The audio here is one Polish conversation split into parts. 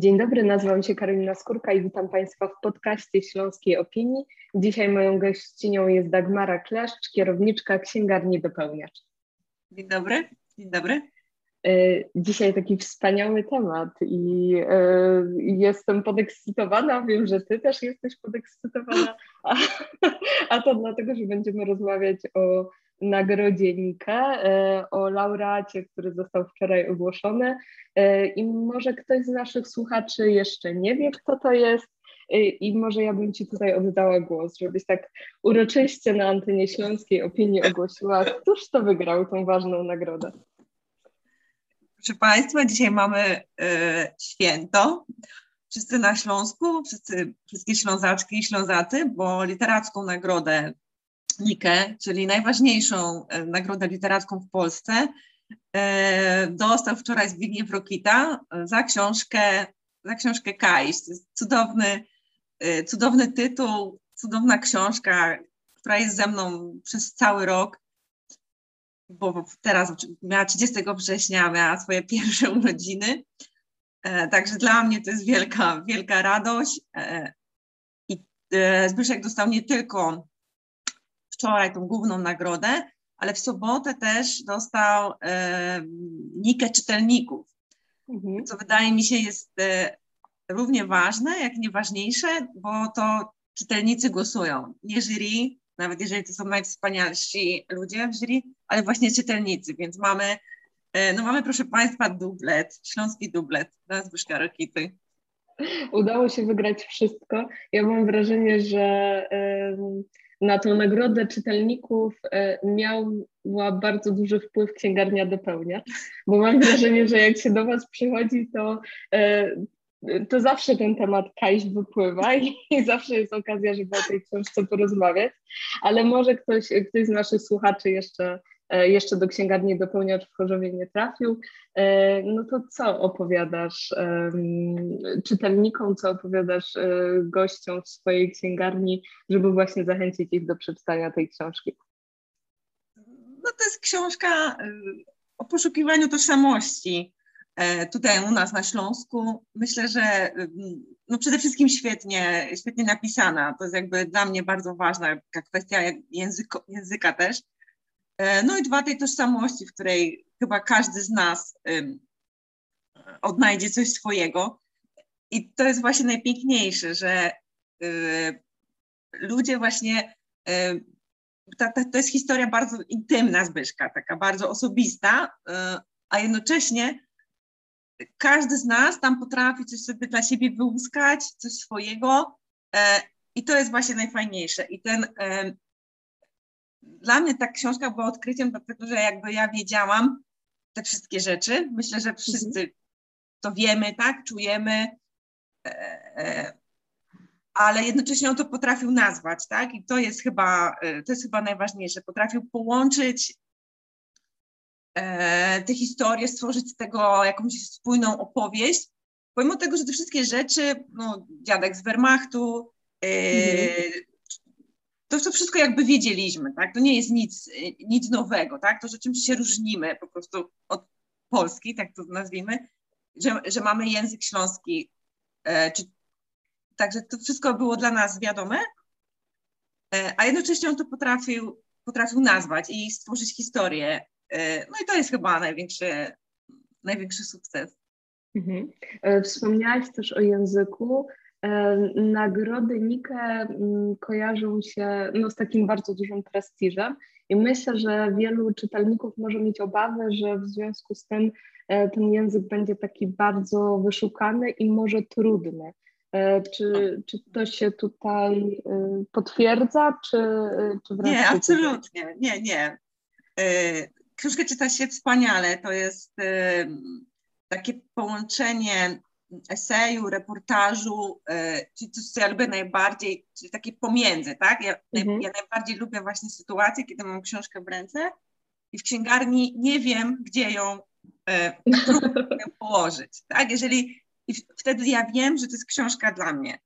Dzień dobry, nazywam się Karolina Skórka i witam Państwa w podcaście Śląskiej Opinii. Dzisiaj moją gościnią jest Dagmara Kleszcz, kierowniczka księgarni Dopełniacz. Dzień dobry, dzień dobry. E, dzisiaj taki wspaniały temat i e, jestem podekscytowana. Wiem, że Ty też jesteś podekscytowana, a, a to dlatego, że będziemy rozmawiać o nagrodzie Nike, e, o laureacie, który został wczoraj ogłoszony. E, I może ktoś z naszych słuchaczy jeszcze nie wie, kto to jest. E, I może ja bym Ci tutaj oddała głos, żebyś tak uroczyście na antenie śląskiej opinii ogłosiła, któż to wygrał tą ważną nagrodę. Proszę Państwa, dzisiaj mamy y, święto. Wszyscy na Śląsku, wszyscy, wszystkie Ślązaczki i Ślązacy, bo literacką nagrodę Nikę, czyli najważniejszą e, nagrodę literacką w Polsce, e, dostał wczoraj Zbigniew Rokita e, za książkę, za książkę Kajś. To jest cudowny, cudowny tytuł, cudowna książka, która jest ze mną przez cały rok, bo teraz miała 30 września, miała swoje pierwsze urodziny. Także dla mnie to jest wielka, wielka radość. I Zbyszek dostał nie tylko wczoraj tą główną nagrodę, ale w sobotę też dostał e, nikę czytelników, mhm. co wydaje mi się jest e, równie ważne, jak nieważniejsze, bo to czytelnicy głosują, nie jury, nawet jeżeli to są najwspanialsi ludzie w jury, ale właśnie czytelnicy, więc mamy, e, no mamy proszę Państwa dublet, śląski dublet dla Zbyszka Rokity. Udało się wygrać wszystko. Ja mam wrażenie, że na tą nagrodę czytelników e, miała bardzo duży wpływ księgarnia Dopełnia, bo mam wrażenie, że jak się do Was przychodzi, to, e, to zawsze ten temat Kajś wypływa i, i zawsze jest okazja, żeby o tej książce porozmawiać, ale może ktoś, ktoś z naszych słuchaczy jeszcze jeszcze do księgarni dopełniacz w Chorzowie nie trafił, e, no to co opowiadasz czytelnikom, co opowiadasz e, gościom w swojej księgarni, żeby właśnie zachęcić ich do przeczytania tej książki? No to jest książka o poszukiwaniu tożsamości. Tutaj u nas na Śląsku myślę, że no przede wszystkim świetnie, świetnie napisana. To jest jakby dla mnie bardzo ważna kwestia języko, języka też E, no i dwa, tej tożsamości, w której chyba każdy z nas odnajdzie coś swojego. I to jest właśnie najpiękniejsze, że y, ludzie właśnie, y, ta, ta, to jest historia bardzo intymna Zbyszka, taka bardzo osobista, a jednocześnie każdy z nas tam potrafi coś sobie dla siebie wyłuskać, coś swojego e, i to jest właśnie najfajniejsze. I ten dla mnie ta książka była odkryciem, dlatego że jakby ja wiedziałam te wszystkie rzeczy. Myślę, że wszyscy mhm. to wiemy, tak, czujemy, e, e, ale jednocześnie on to potrafił nazwać, tak, i to jest chyba, e, to jest chyba najważniejsze. Potrafił połączyć e, te historie, stworzyć z tego jakąś spójną opowieść, pomimo tego, że te wszystkie rzeczy, no, dziadek z Wehrmachtu, e, mhm to, to wszystko jakby wiedzieliśmy, tak? To nie jest nic, nic nowego, tak? To, że czymś się różnimy po prostu od Polski, tak to nazwijmy, że, że mamy język śląski, e, czy, także to wszystko było dla nas wiadome, e, a jednocześnie on to potrafił, potrafił nazwać i stworzyć historię. E, no i to jest chyba największy, największy sukces. Mhm. E, wspomniałaś też o języku. E, nagrody Nike mm, kojarzą się no, z takim bardzo dużym prestiżem i myślę, że wielu czytelników może mieć obawy, że w związku z tym e, ten język będzie taki bardzo wyszukany i może trudny. E, czy, czy to się tutaj potwierdza, czy, czy wręcz Nie, absolutnie, nie, nie. Książkę czyta się wspaniale, to jest takie połączenie eseju, reportażu, e, czyli coś, co ja lubię najbardziej, czyli takie pomiędzy, tak? Ja, mhm. ja najbardziej lubię właśnie sytuację, kiedy mam książkę w ręce i w księgarni nie wiem, gdzie ją e, położyć, tak? Jeżeli, i wtedy ja wiem, że to jest książka dla mnie,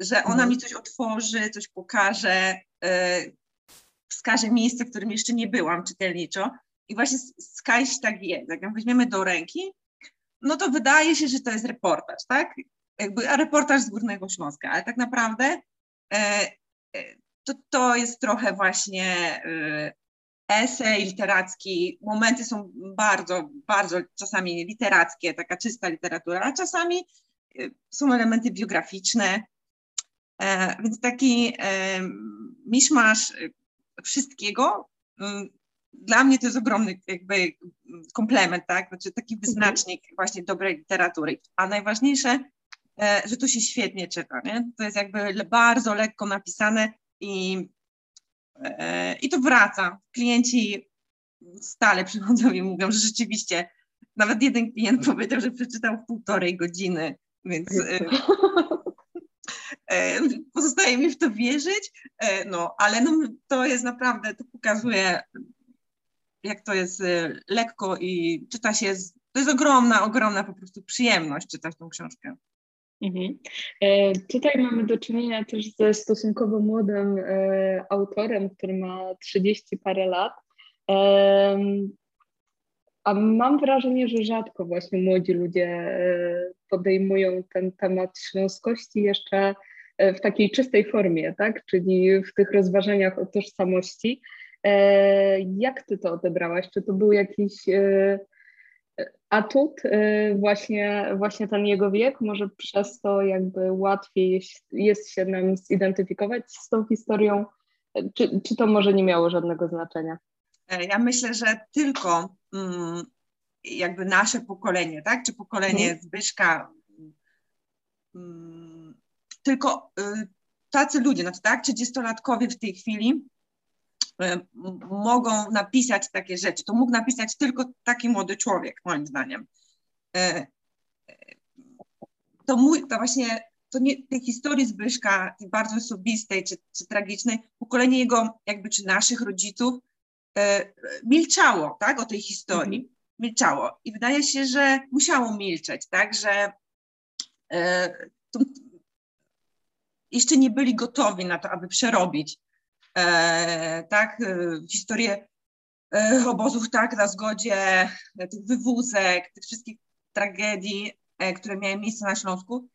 że ona mhm. mi coś otworzy, coś pokaże, e, wskaże miejsce, w którym jeszcze nie byłam czytelniczo i właśnie Kajś tak jest, jak ją weźmiemy do ręki, no to wydaje się, że to jest reportaż, tak? jakby reportaż z Górnego Śląska, ale tak naprawdę to, to jest trochę właśnie esej literacki, momenty są bardzo, bardzo czasami literackie, taka czysta literatura, a czasami są elementy biograficzne, więc taki miszmasz wszystkiego dla mnie to jest ogromny jakby komplement, tak? Znaczy taki mhm. wyznacznik właśnie dobrej literatury. A najważniejsze, e, że to się świetnie czyta, nie? To jest jakby bardzo lekko napisane i, e, i to wraca. Klienci stale przychodzą i mówią, że rzeczywiście nawet jeden klient powiedział, że przeczytał w półtorej godziny, więc e, pozostaje mi w to wierzyć, no, ale no, to jest naprawdę, to pokazuje jak to jest y, lekko i czyta się, to jest ogromna, ogromna po prostu przyjemność czytać tą książkę. Mhm. E, tutaj mamy do czynienia też ze stosunkowo młodym e, autorem, który ma 30 parę lat. E, a mam wrażenie, że rzadko właśnie młodzi ludzie e, podejmują ten temat śląskości jeszcze e, w takiej czystej formie, tak? czyli w tych rozważaniach o tożsamości. E, jak ty to odebrałaś? Czy to był jakiś e, atut, e, właśnie, właśnie ten jego wiek? Może przez to jakby łatwiej jest, się nam zidentyfikować z tą historią? Czy, czy to może nie miało żadnego znaczenia? Ja myślę, że tylko mm, jakby nasze pokolenie, tak? Czy pokolenie hmm. Zbyszka, mm, tylko y, tacy ludzie, znaczy tak, 30-latkowie w tej chwili mogą napisać takie rzeczy. To mógł napisać tylko taki młody człowiek, moim zdaniem. E, to mój, to właśnie, to nie, tej historii Zbyszka, tej bardzo osobistej czy, czy tragicznej, pokolenie jego, jakby czy naszych rodziców, e, milczało, tak, o tej historii. Mhm. Milczało. I wydaje się, że musiało milczeć, tak, że to, jeszcze nie byli gotowi na to, aby przerobić E, tak, e, historię e, obozów, tak, na zgodzie, tych wywózek, tych wszystkich tragedii, które miały miejsce na Śląsku,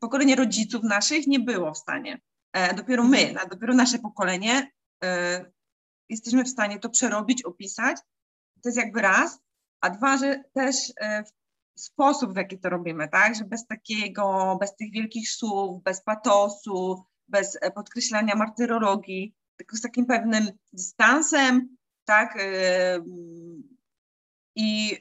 pokolenie rodziców naszych nie było w stanie. Dopiero my, dopiero nasze pokolenie jesteśmy w stanie to przerobić, opisać. To jest jakby raz, a dwa, że też sposób, w jaki to robimy, tak, że bez takiego, bez tych wielkich słów, bez patosu, bez e, podkreślania martyrologii, tylko z takim pewnym dystansem, tak, e, i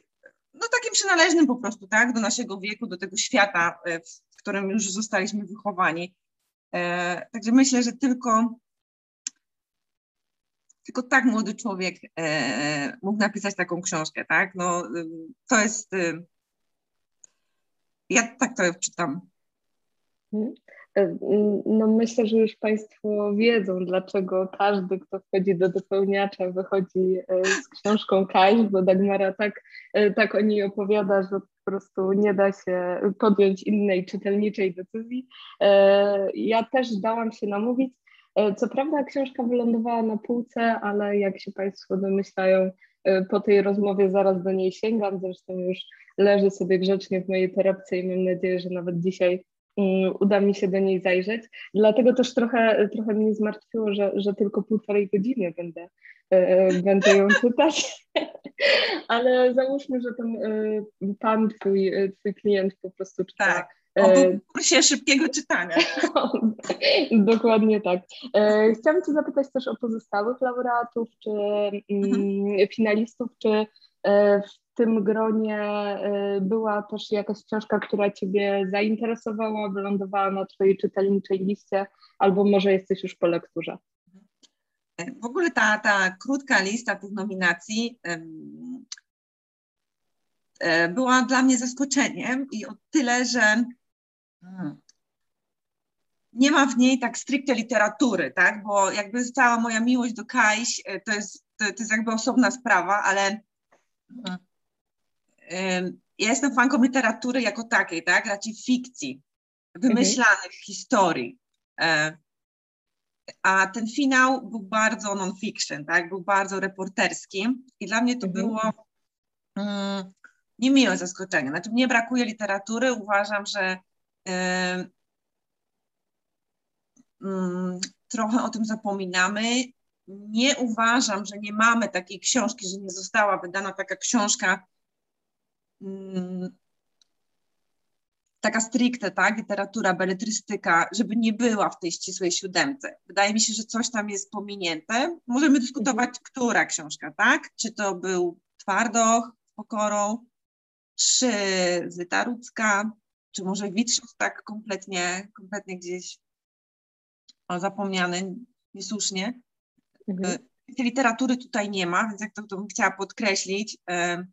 no takim przynależnym po prostu, tak, do naszego wieku, do tego świata, e, w którym już zostaliśmy wychowani. Także myślę, że tylko tylko tak młody człowiek mógł napisać taką książkę, tak? No, to jest. Ja tak to czytam. Mhm. No myślę, że już Państwo wiedzą, dlaczego każdy, kto wchodzi do dopełniacza, wychodzi e, z książką Kaś, bo Dagmara tak, e, tak o niej opowiada, że po prostu nie da się podjąć innej czytelniczej decyzji. E, ja też dałam się namówić. Co prawda książka wylądowała na półce, ale jak się Państwo domyślają, po tej rozmowie zaraz do niej sięgam, zresztą już leży sobie grzecznie w mojej torebce i mam nadzieję, że nawet dzisiaj uda mi się do niej zajrzeć. Dlatego też trochę, trochę mnie zmartwiło, że, że tylko półtorej godziny będę, e, będę ją czytać. Ale załóżmy, że ten e, pan, twój, twój klient po prostu czyta. Tak. O kursie szybkiego czytania. Dokładnie tak. Chciałam Cię zapytać też o pozostałych laureatów, czy mhm. Mm, finalistów, czy w tym gronie y, była też jakaś książka, która Ciebie zainteresowała, wylądowała na Twojej czytelniczej liście, albo może jesteś już po lekturze? W ogóle ta, ta krótka lista tych nominacji e, była dla mnie zaskoczeniem i o tyle, że hmm, nie ma w niej tak stricte literatury, tak? Bo jakby cała moja miłość do Kajś e, to jest, to, to jest jakby osobna sprawa, ale ja jestem fanką literatury jako takiej, tak? Raczej fikcji, wymyślanych mhm. historii. E, a ten finał był bardzo non-fiction, tak? Był bardzo reporterski i dla mnie to mhm. było um, niemiłe zaskoczenie. Znaczy mnie brakuje literatury, uważam, że yy, trochę o tym zapominamy. Nie uważam, że nie mamy takiej książki, że nie została wydana taka książka yy, taka stricte, tak, literatura, beletrystyka, żeby nie była w tej ścisłej siódemce. Wydaje mi się, że coś tam jest pominięte. Możemy dyskutować, mhm. która książka, tak? Czy to był Twardoch z pokorą, czy Zyta Rudzka, czy może Witrzów tak kompletnie, kompletnie gdzieś o, zapomniany niesłusznie. Mhm. E, tej literatury tutaj nie ma, więc jak to, to bym chciała podkreślić. E,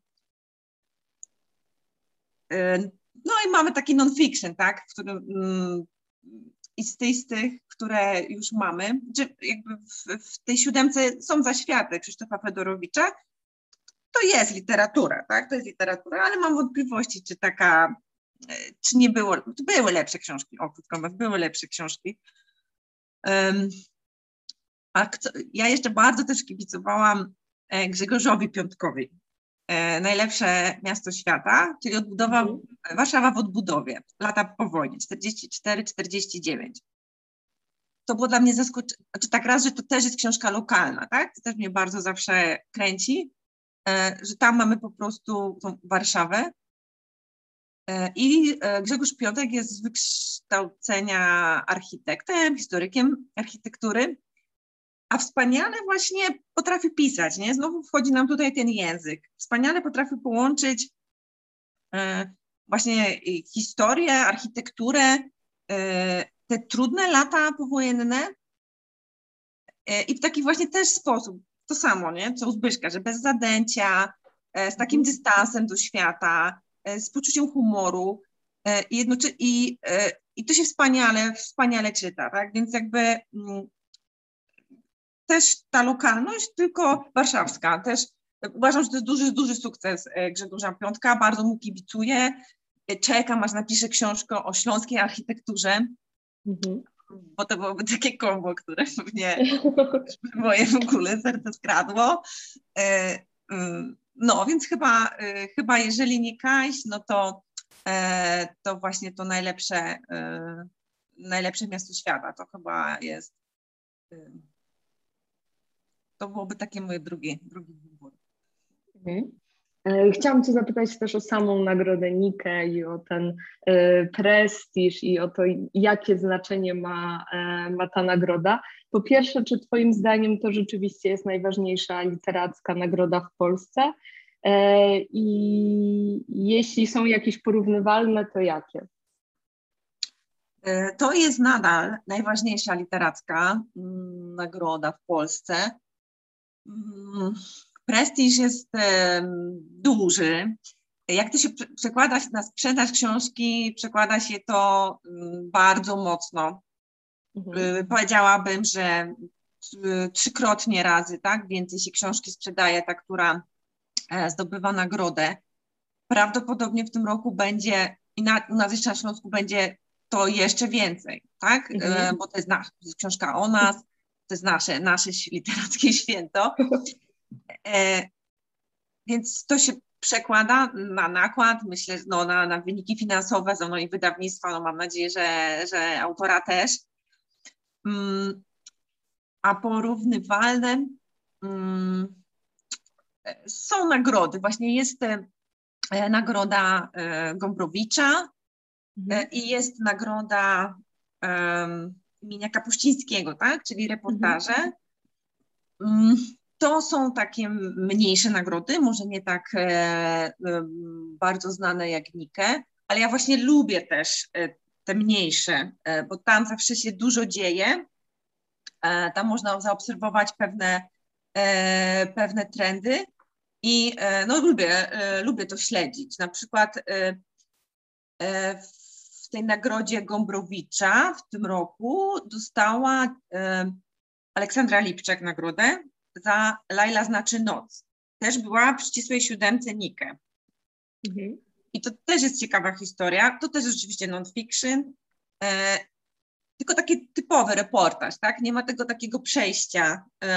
e, no i mamy taki non-fiction, tak, w którym mm, i z tych, z tych, które już mamy, że jakby w, w tej siódemce są zaświaty Krzysztofa Fedorowicza, to jest literatura, tak, to jest literatura, ale mam wątpliwości, czy taka, czy nie było, były lepsze książki, o krótko mówiąc, były lepsze książki. A ja jeszcze bardzo też kibicowałam e, Grzegorzowi Piątkowi, E, najlepsze miasto świata, czyli odbudowa, mhm. Warszawa w odbudowie, lata po wojnie, 44-49. To było dla mnie zaskoczenie, znaczy tak raz, że to też jest książka lokalna, tak? To też mnie bardzo zawsze kręci, e, że tam mamy po prostu tą Warszawę. I Grzegorz Piątek jest z wykształcenia architektem, historykiem architektury a wspaniale właśnie potrafi pisać, nie? Znowu wchodzi nam tutaj ten język. Wspaniale potrafi połączyć e, właśnie historię, architekturę, e, te trudne lata powojenne e, i w taki właśnie też sposób, to samo, nie? Co u Zbyszka, że bez zadęcia, z takim mhm. dystansem do świata, z poczuciem humoru i, jednoczy- i, i to się wspaniale, wspaniale czyta, tak? Więc jakby mm, też ta lokalność, tylko warszawska. Też uważam, że to jest duży, duży sukces e, Grzegorza Piątka, bardzo mu kibicuję. E, czekam, aż napiszę książkę o śląskiej architekturze, mhm. bo to byłoby takie kombo, które pewnie moje w ogóle serce skradło. E, mm, no, więc chyba, chyba jeżeli nie Kaś, no to, to właśnie to najlepsze, najlepsze miasto świata. To chyba jest to byłoby takie moje drugie, drugi wybór. Mhm. E, chciałam Cię zapytać też o samą nagrodę Nikę i o ten e, prestiż i o to, jakie znaczenie ma, e, ma ta nagroda. Po pierwsze, czy Twoim zdaniem to rzeczywiście jest najważniejsza literacka nagroda w Polsce? I jeśli są jakieś porównywalne, to jakie? To jest nadal najważniejsza literacka mm, nagroda w Polsce. Mm, prestiż jest duży. Jak to się przekłada na sprzedaż książki, przekłada się to mm, bardzo mocno. Mhm. Y, powiedziałabym, że y, trzykrotnie razy, tak? Więcej się książki sprzedaje, ta, która e, zdobywa nagrodę. Prawdopodobnie w tym roku będzie, i na, u nas jeszcze na Śląsku będzie to jeszcze więcej, tak? Mhm. E, bo to jest, to jest książka o nas, to jest nasze, nasze literackie święto. E, więc to się przekłada na nakład, myślę, no, na, na wyniki finansowe, no i wydawnictwa, no mam nadzieję, że, że autora też. Mm, a porównywalne mm, są nagrody. Właśnie jest e, nagroda e, Gombrowicza mhm. i jest nagroda imienia Kapuścińskiego, tak? czyli reportaże. Mhm. Mm, to są takie mniejsze nagrody, może nie tak e, e, bardzo znane jak Nike, ale ja właśnie lubię też e, te mniejsze, e, bo tam zawsze się dużo dzieje. Tam można zaobserwować pewne, pewne trendy i no, lubię, lubię to śledzić. Na przykład tej nagrodzie Gombrowicza w tym roku dostała e, Aleksandra Lipczak nagrodę za Laila znaczy noc. Też była w ścisłej siódemce Nikę. Mhm. I to też jest ciekawa historia. To też jest oczywiście non-fiction, e, tylko taki typowy reportaż, tak? Nie ma tego takiego przejścia e,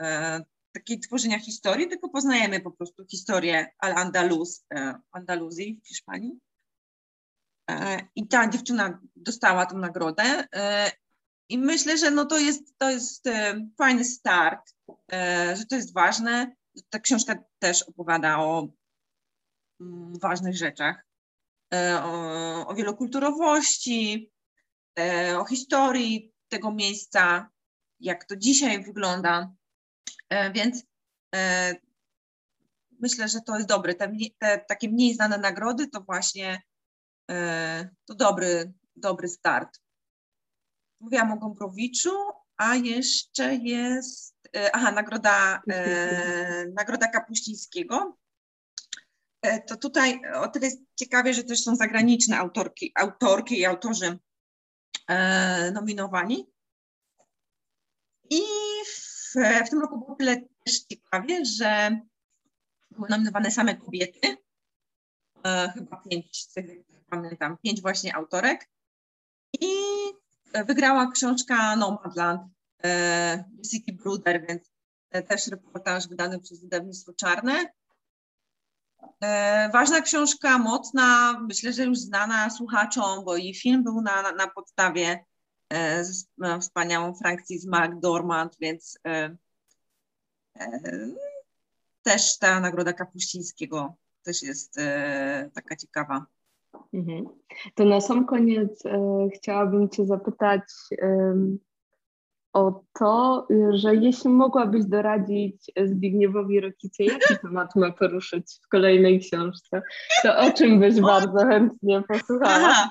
e, takiej tworzenia historii, tylko poznajemy po prostu historię Al-Andalus, Andaluzji w Hiszpanii. I ta dziewczyna dostała tą nagrodę. I myślę, że no to jest, to jest fajny start, że to jest ważne. Ta książka też opowiada o mm, ważnych rzeczach, o, o wielokulturowości, o historii tego miejsca, jak to dzisiaj wygląda. E, więc e, myślę, że to jest dobre. Te, te takie mniej znane nagrody to właśnie e, to dobry, dobry start. Mówiłam o Gombrowiczu, a jeszcze jest, aha, nagroda, nagroda Kapuścińskiego. To tutaj o tyle jest ciekawie, że też są zagraniczne autorki, autorki i autorzy nominowani. I w, w tym roku było tyle też ciekawie, że były nominowane same kobiety, e, chyba pięć, pamiętam, pięć właśnie autorek. I wygrała książka Nomadland e, City Bruder, więc też reportaż wydany przez wydawnictwo Czarne. E, ważna książka, mocna, myślę, że już znana słuchaczom, bo i film był na, na, na podstawie E, z wspaniałą Francis McDormand, więc e, e, też ta nagroda Kapuścińskiego też jest taka ciekawa. Mhm. To na sam koniec chciałabym Cię zapytać o to, że jeśli mogłabyś doradzić Zbigniewowi Rokicie, jaki temat ma poruszyć w kolejnej książce, to o czym byś bardzo chętnie posłuchała?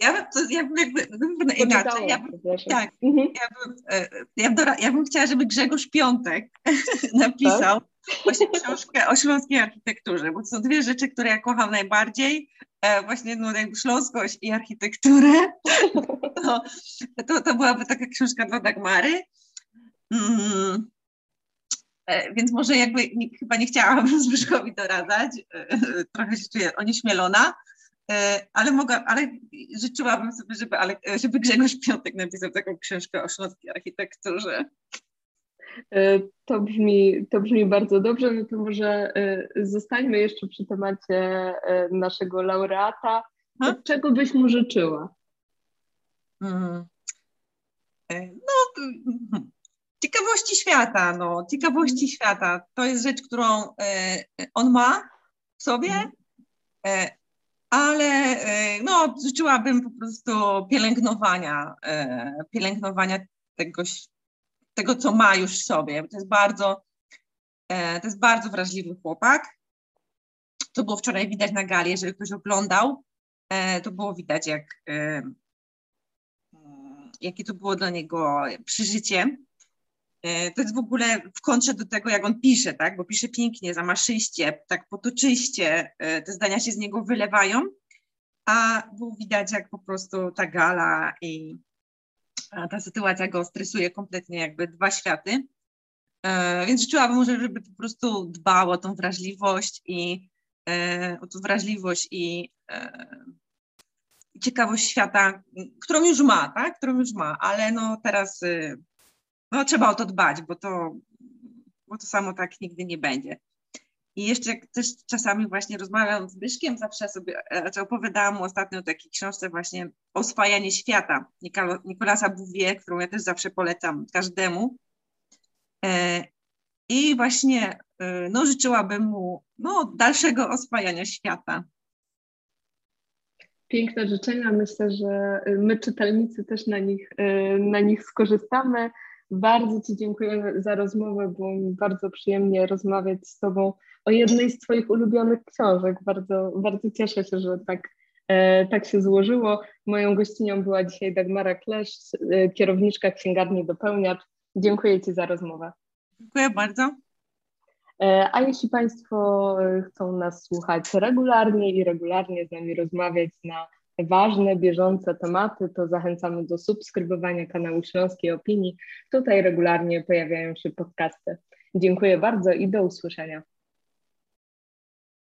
Ja bym, to, ja bym jakby, bym inaczej. Ja bym, tak, mhm. ja, bym, e, ja, bym, ja bym chciała, żeby Grzegorz Piątek napisał tak? właśnie książkę o śląskiej architekturze, bo to są dwie rzeczy, które ja kocham najbardziej. E, właśnie no, jakby śląskość i architekturę. To, to, to byłaby taka książka dla Dagmary. Mm. E, więc może jakby nie, chyba nie chciałabym Zbyszkowi doradzać, trochę się czuję onieśmielona, E, ale mogę, ale życzyłabym sobie, żeby, ale, żeby Grzegorz Piątek napisał taką książkę o śląskiej architekturze. E, to brzmi, to brzmi bardzo dobrze, no to może e, zostańmy jeszcze przy temacie naszego laureata. Ha? Czego byś mu życzyła? Hmm. No, hmm. ciekawości świata, no, ciekawości świata. To jest rzecz, którą on ma w sobie, mhm ale e, no, życzyłabym po prostu pielęgnowania, e, pielęgnowania tego, tego, co ma już w sobie. To jest bardzo, e, to jest bardzo wrażliwy chłopak. To było wczoraj widać na gali, jeżeli ktoś oglądał, to było widać, jak, jakie to było dla niego przeżycie. To jest w ogóle w kontrze do tego, jak on pisze, tak? Bo pisze pięknie, zamaszyście, tak potoczyście, e, te zdania się z niego wylewają, a było widać, jak po prostu ta gala i ta sytuacja go stresuje kompletnie, jakby dwa światy. E, więc życzyłabym żeby po prostu dbał o tą wrażliwość i e, o tą wrażliwość i ciekawość świata, którą już ma, tak? Którą już ma, ale no teraz no trzeba o to dbać, bo to, bo to samo tak nigdy nie będzie. I jeszcze też czasami właśnie rozmawiam z Byszkiem, zawsze sobie, znaczy opowiadałam mu ostatnio o takiej książce właśnie Oswajanie świata Nikolasa Bouvier, którą ja też zawsze polecam każdemu. E, I właśnie e, no, życzyłabym mu no, dalszego oswajania świata. Piękne życzenia. Myślę, że my czytelnicy też na nich, na nich skorzystamy. Bardzo Ci dziękuję za rozmowę. Było mi bardzo przyjemnie rozmawiać z Tobą o jednej z Twoich ulubionych książek. Bardzo, bardzo cieszę się, że tak, e, tak się złożyło. Moją gościnią była dzisiaj Dagmara Klesz, e, kierowniczka księgarni Dopełniacz. Dziękuję Ci za rozmowę. Dziękuję bardzo. E, a jeśli Państwo e, chcą nas słuchać regularnie i regularnie z nami rozmawiać na ważne, bieżące tematy, to zachęcamy do subskrybowania kanału Śląskiej Opinii. Tutaj regularnie pojawiają się podcasty. Dziękuję bardzo i do usłyszenia.